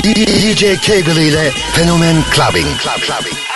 DJ Kegel ile Fenomen Clubbing. Clubbing.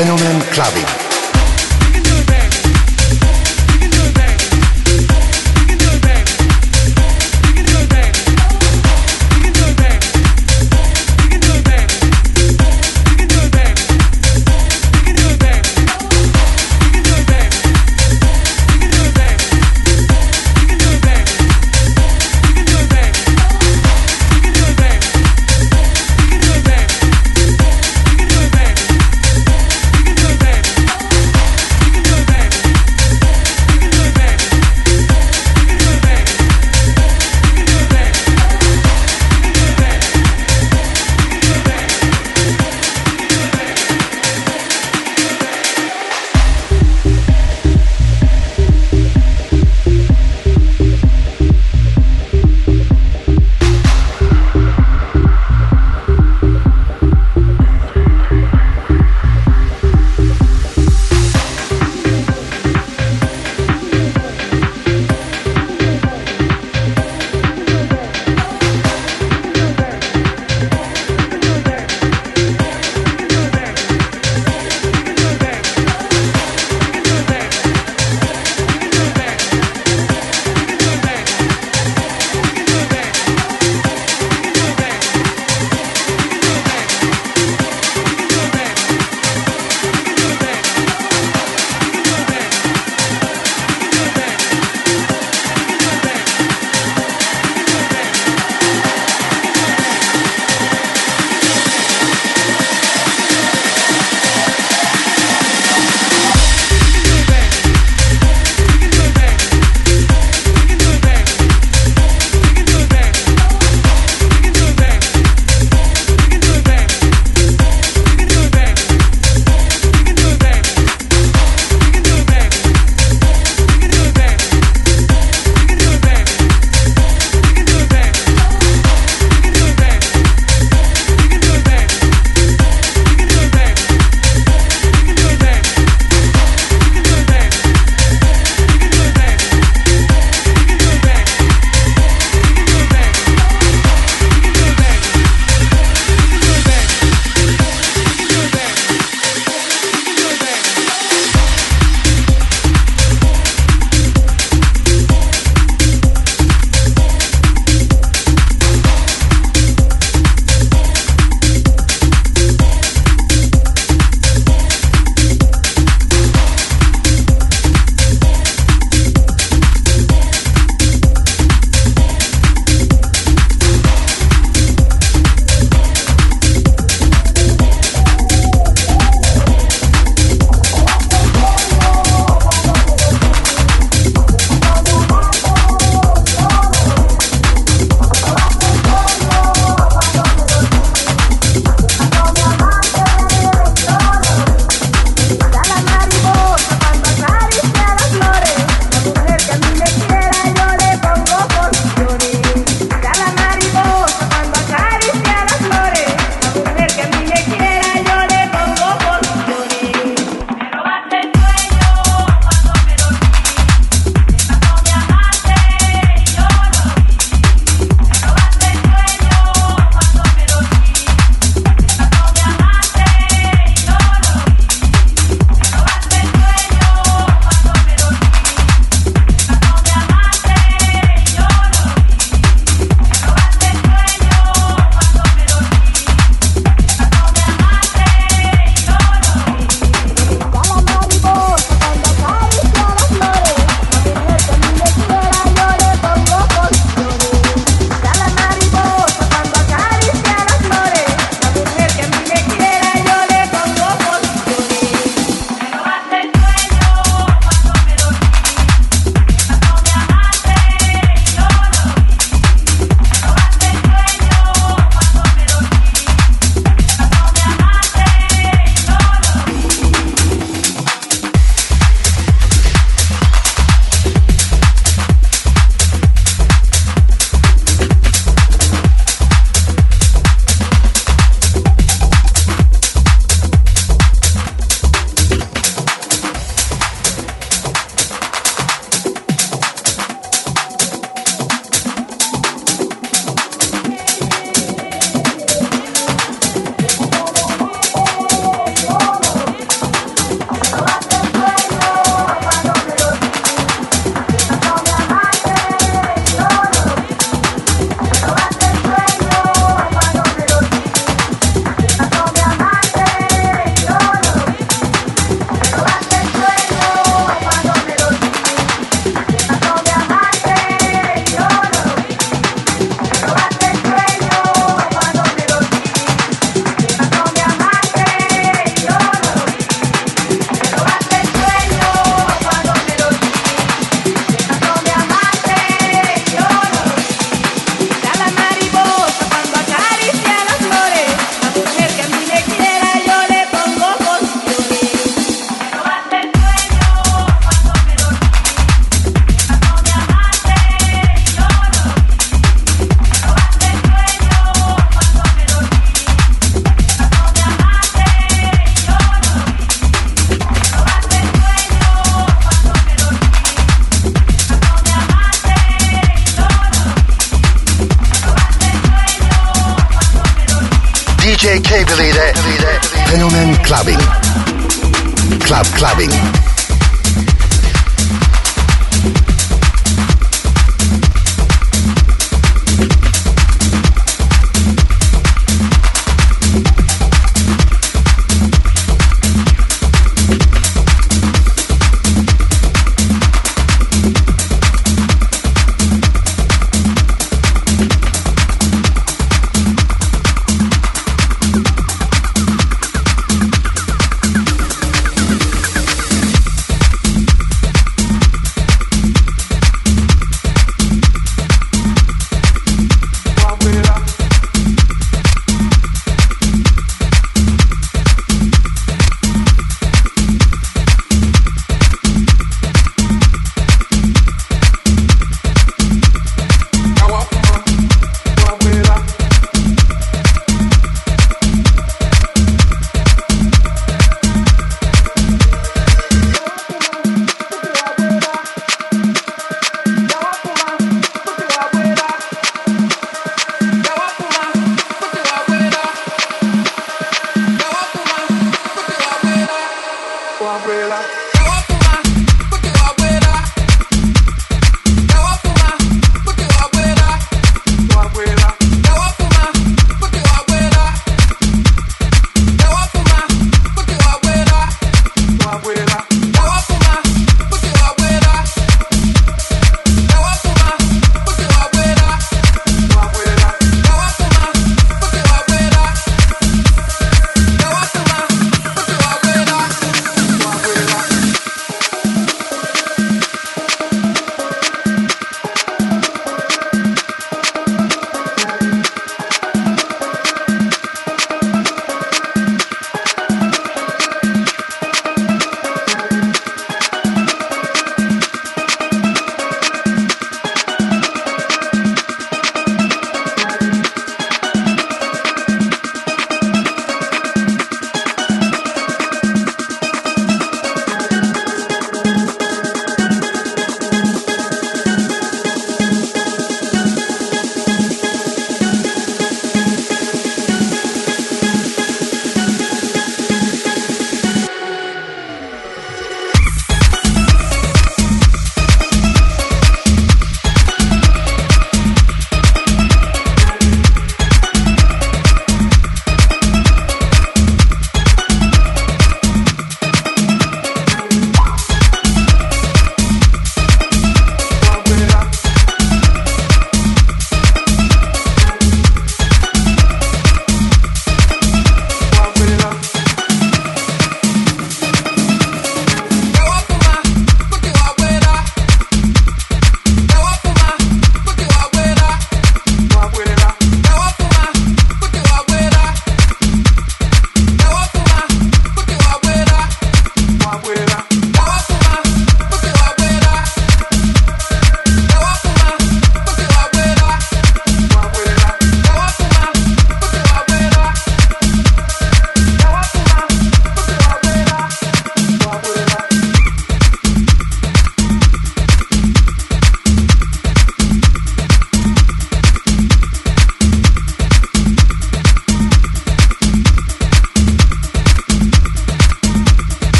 Fenomen Clubbing.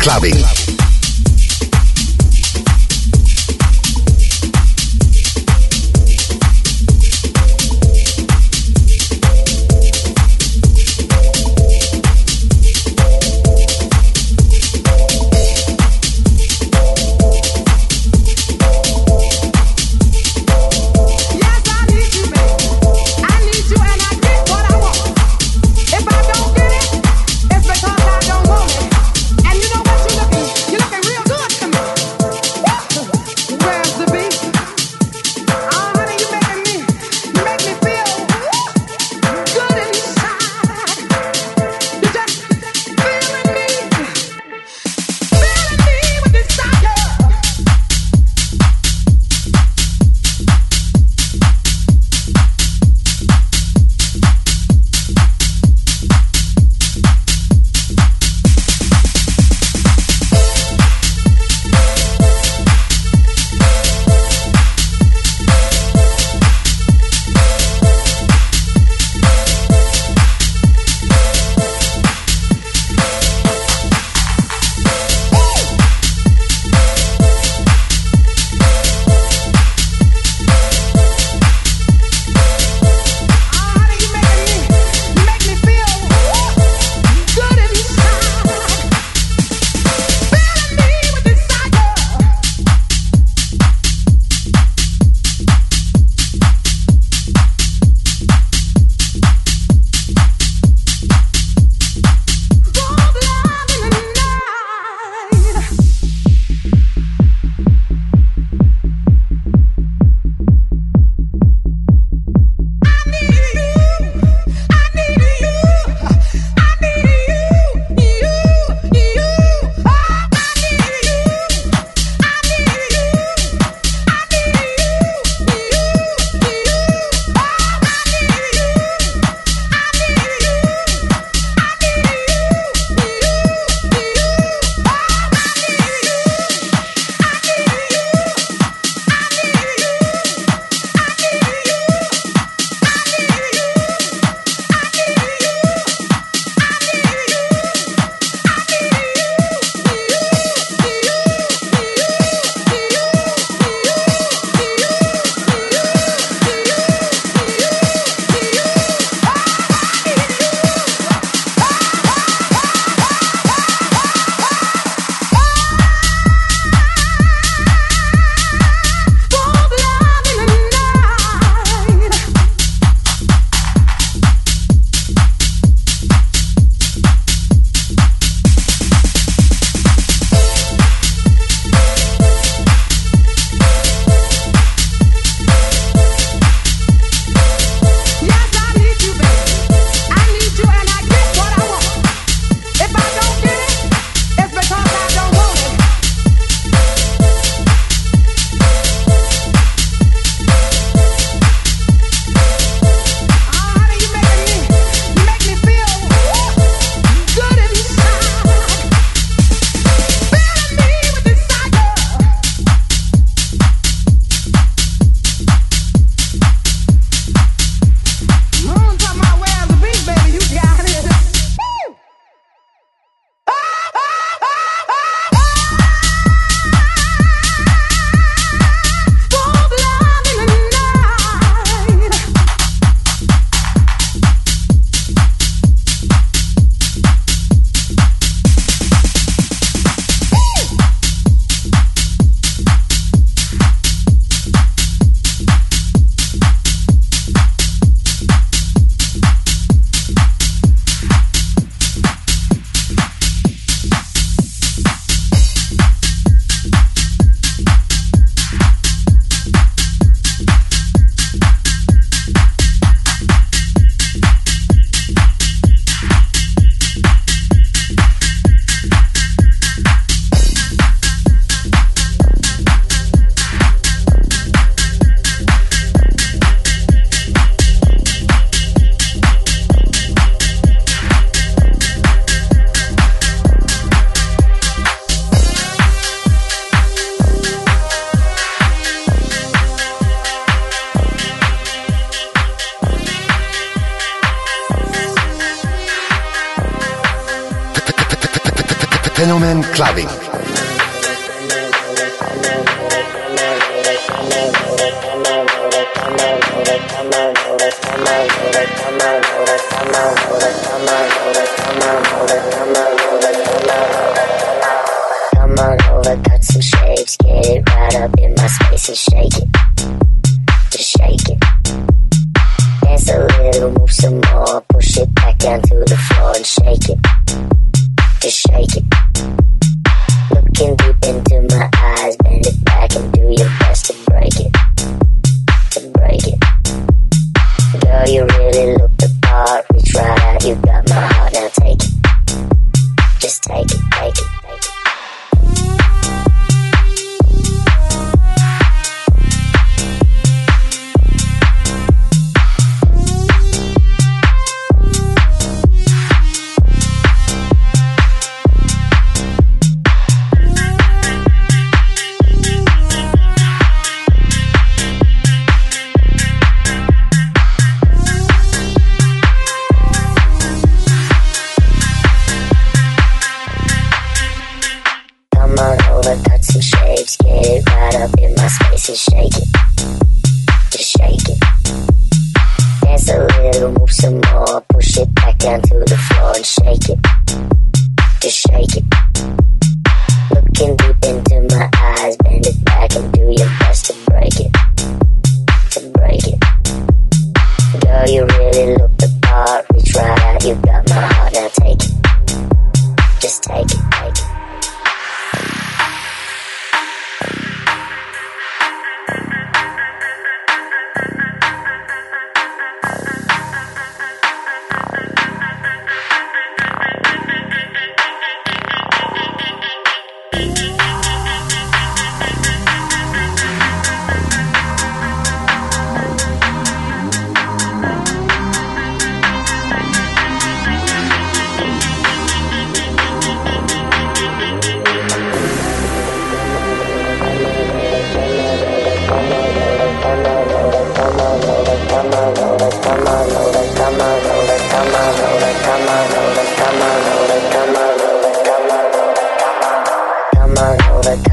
Clubbing. Girl, you really look the part, We out, you got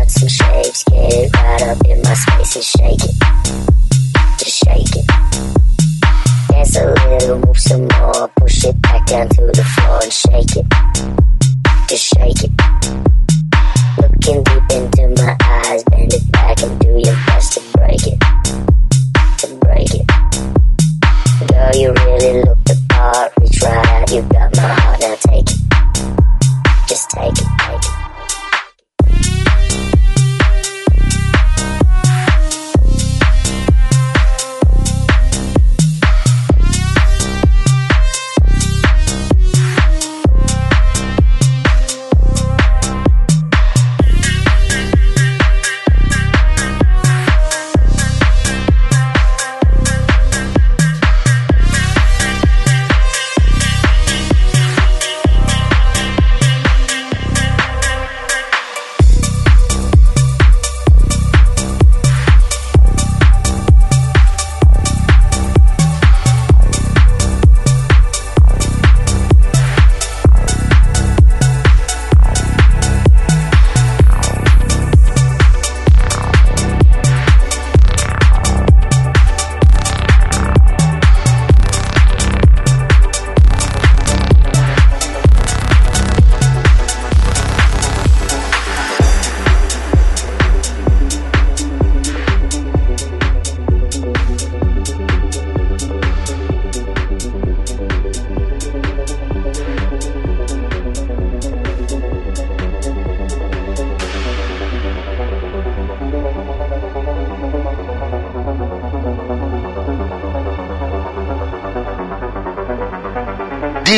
some shapes, get right up in my space and shake it. Just shake it. Dance a little, move some more, push it back down to the floor and shake it. Just shake it. Looking deep into my eyes, bend it back and do your best to break it. To break it. Girl, you really look the part, reach right out, you got my heart, now take it. Just take it,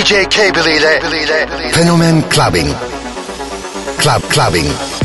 DJ Cable ile Fenomen Clubbing. Club Clubbing.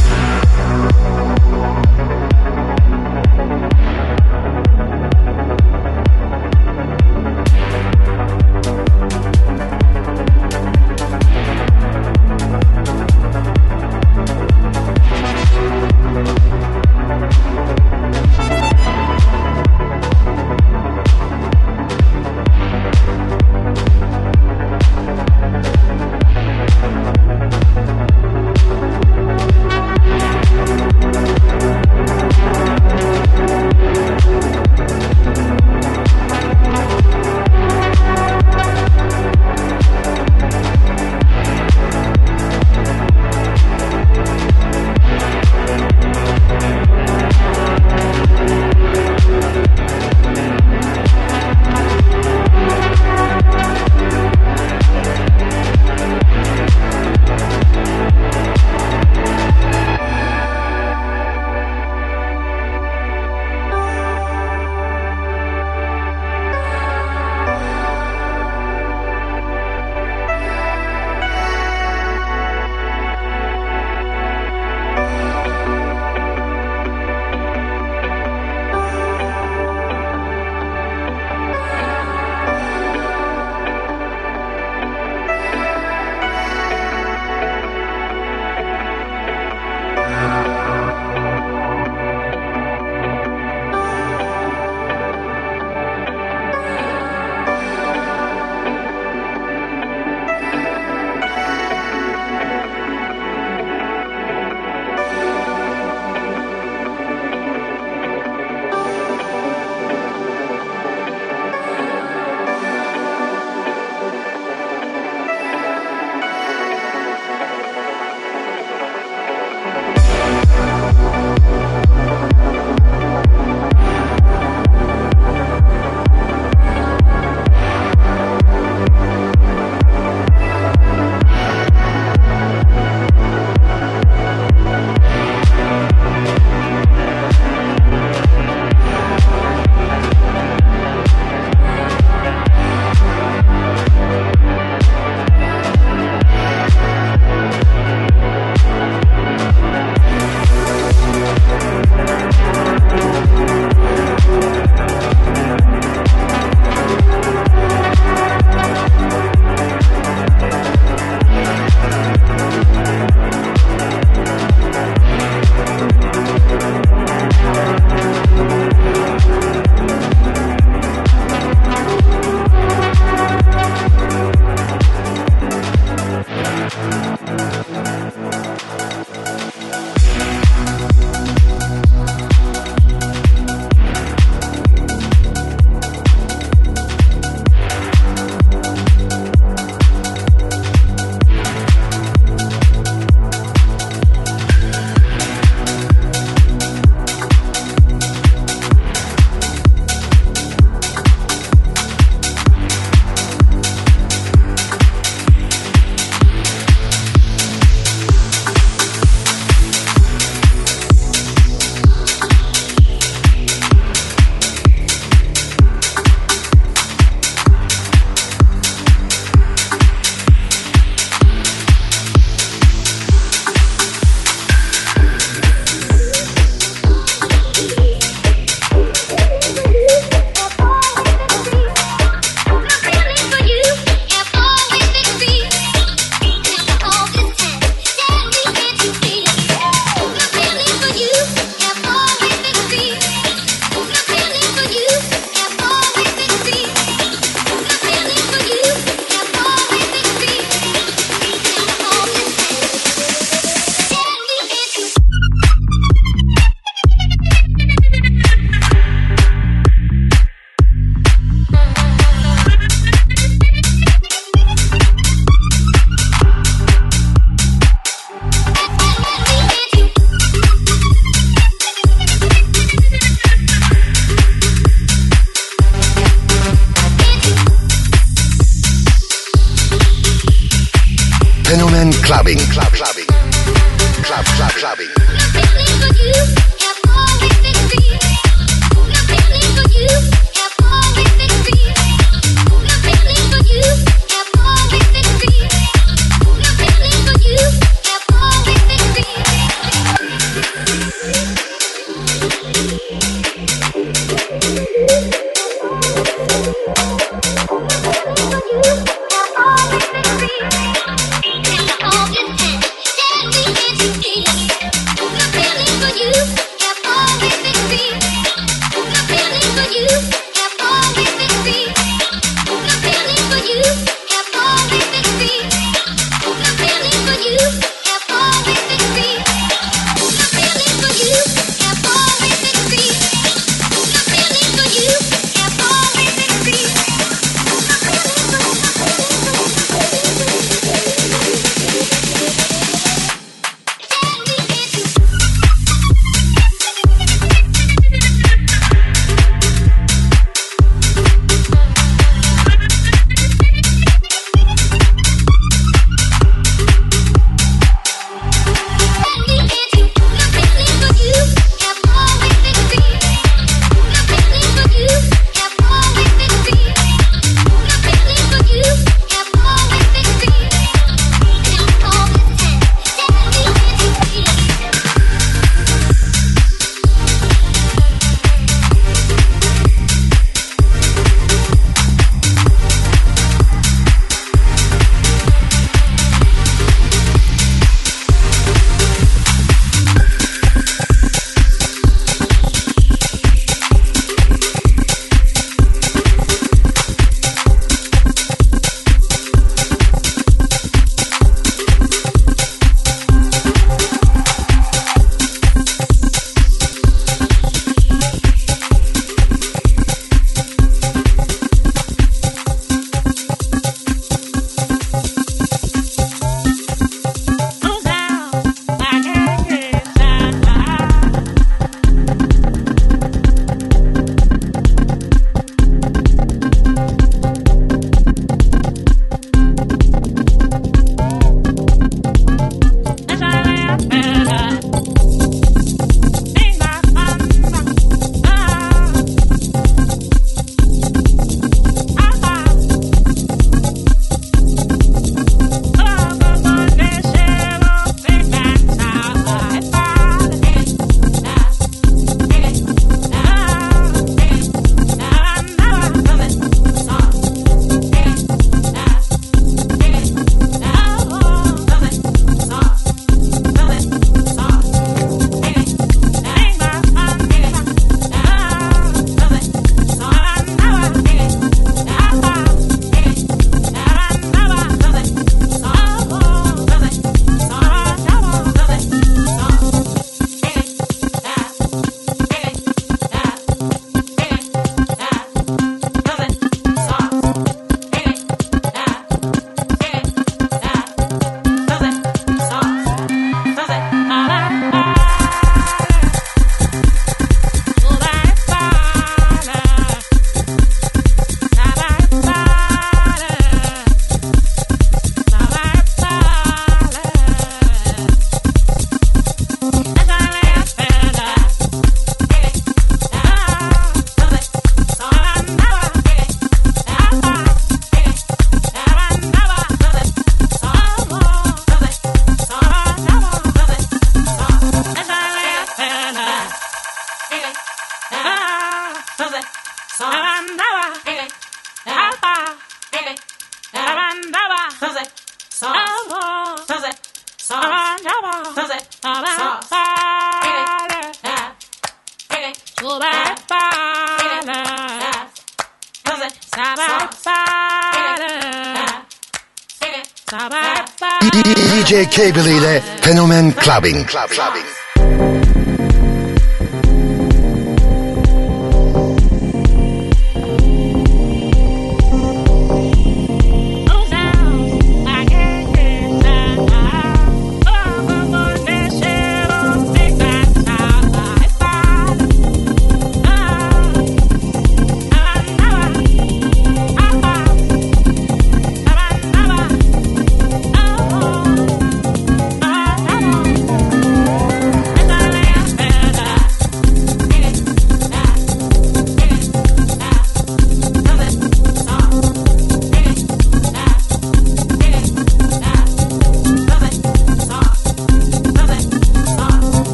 Cable ile Fenomen Clubbing. Club, clubbing.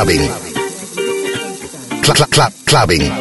Clubbing. Cl- cl- cl- clubbing.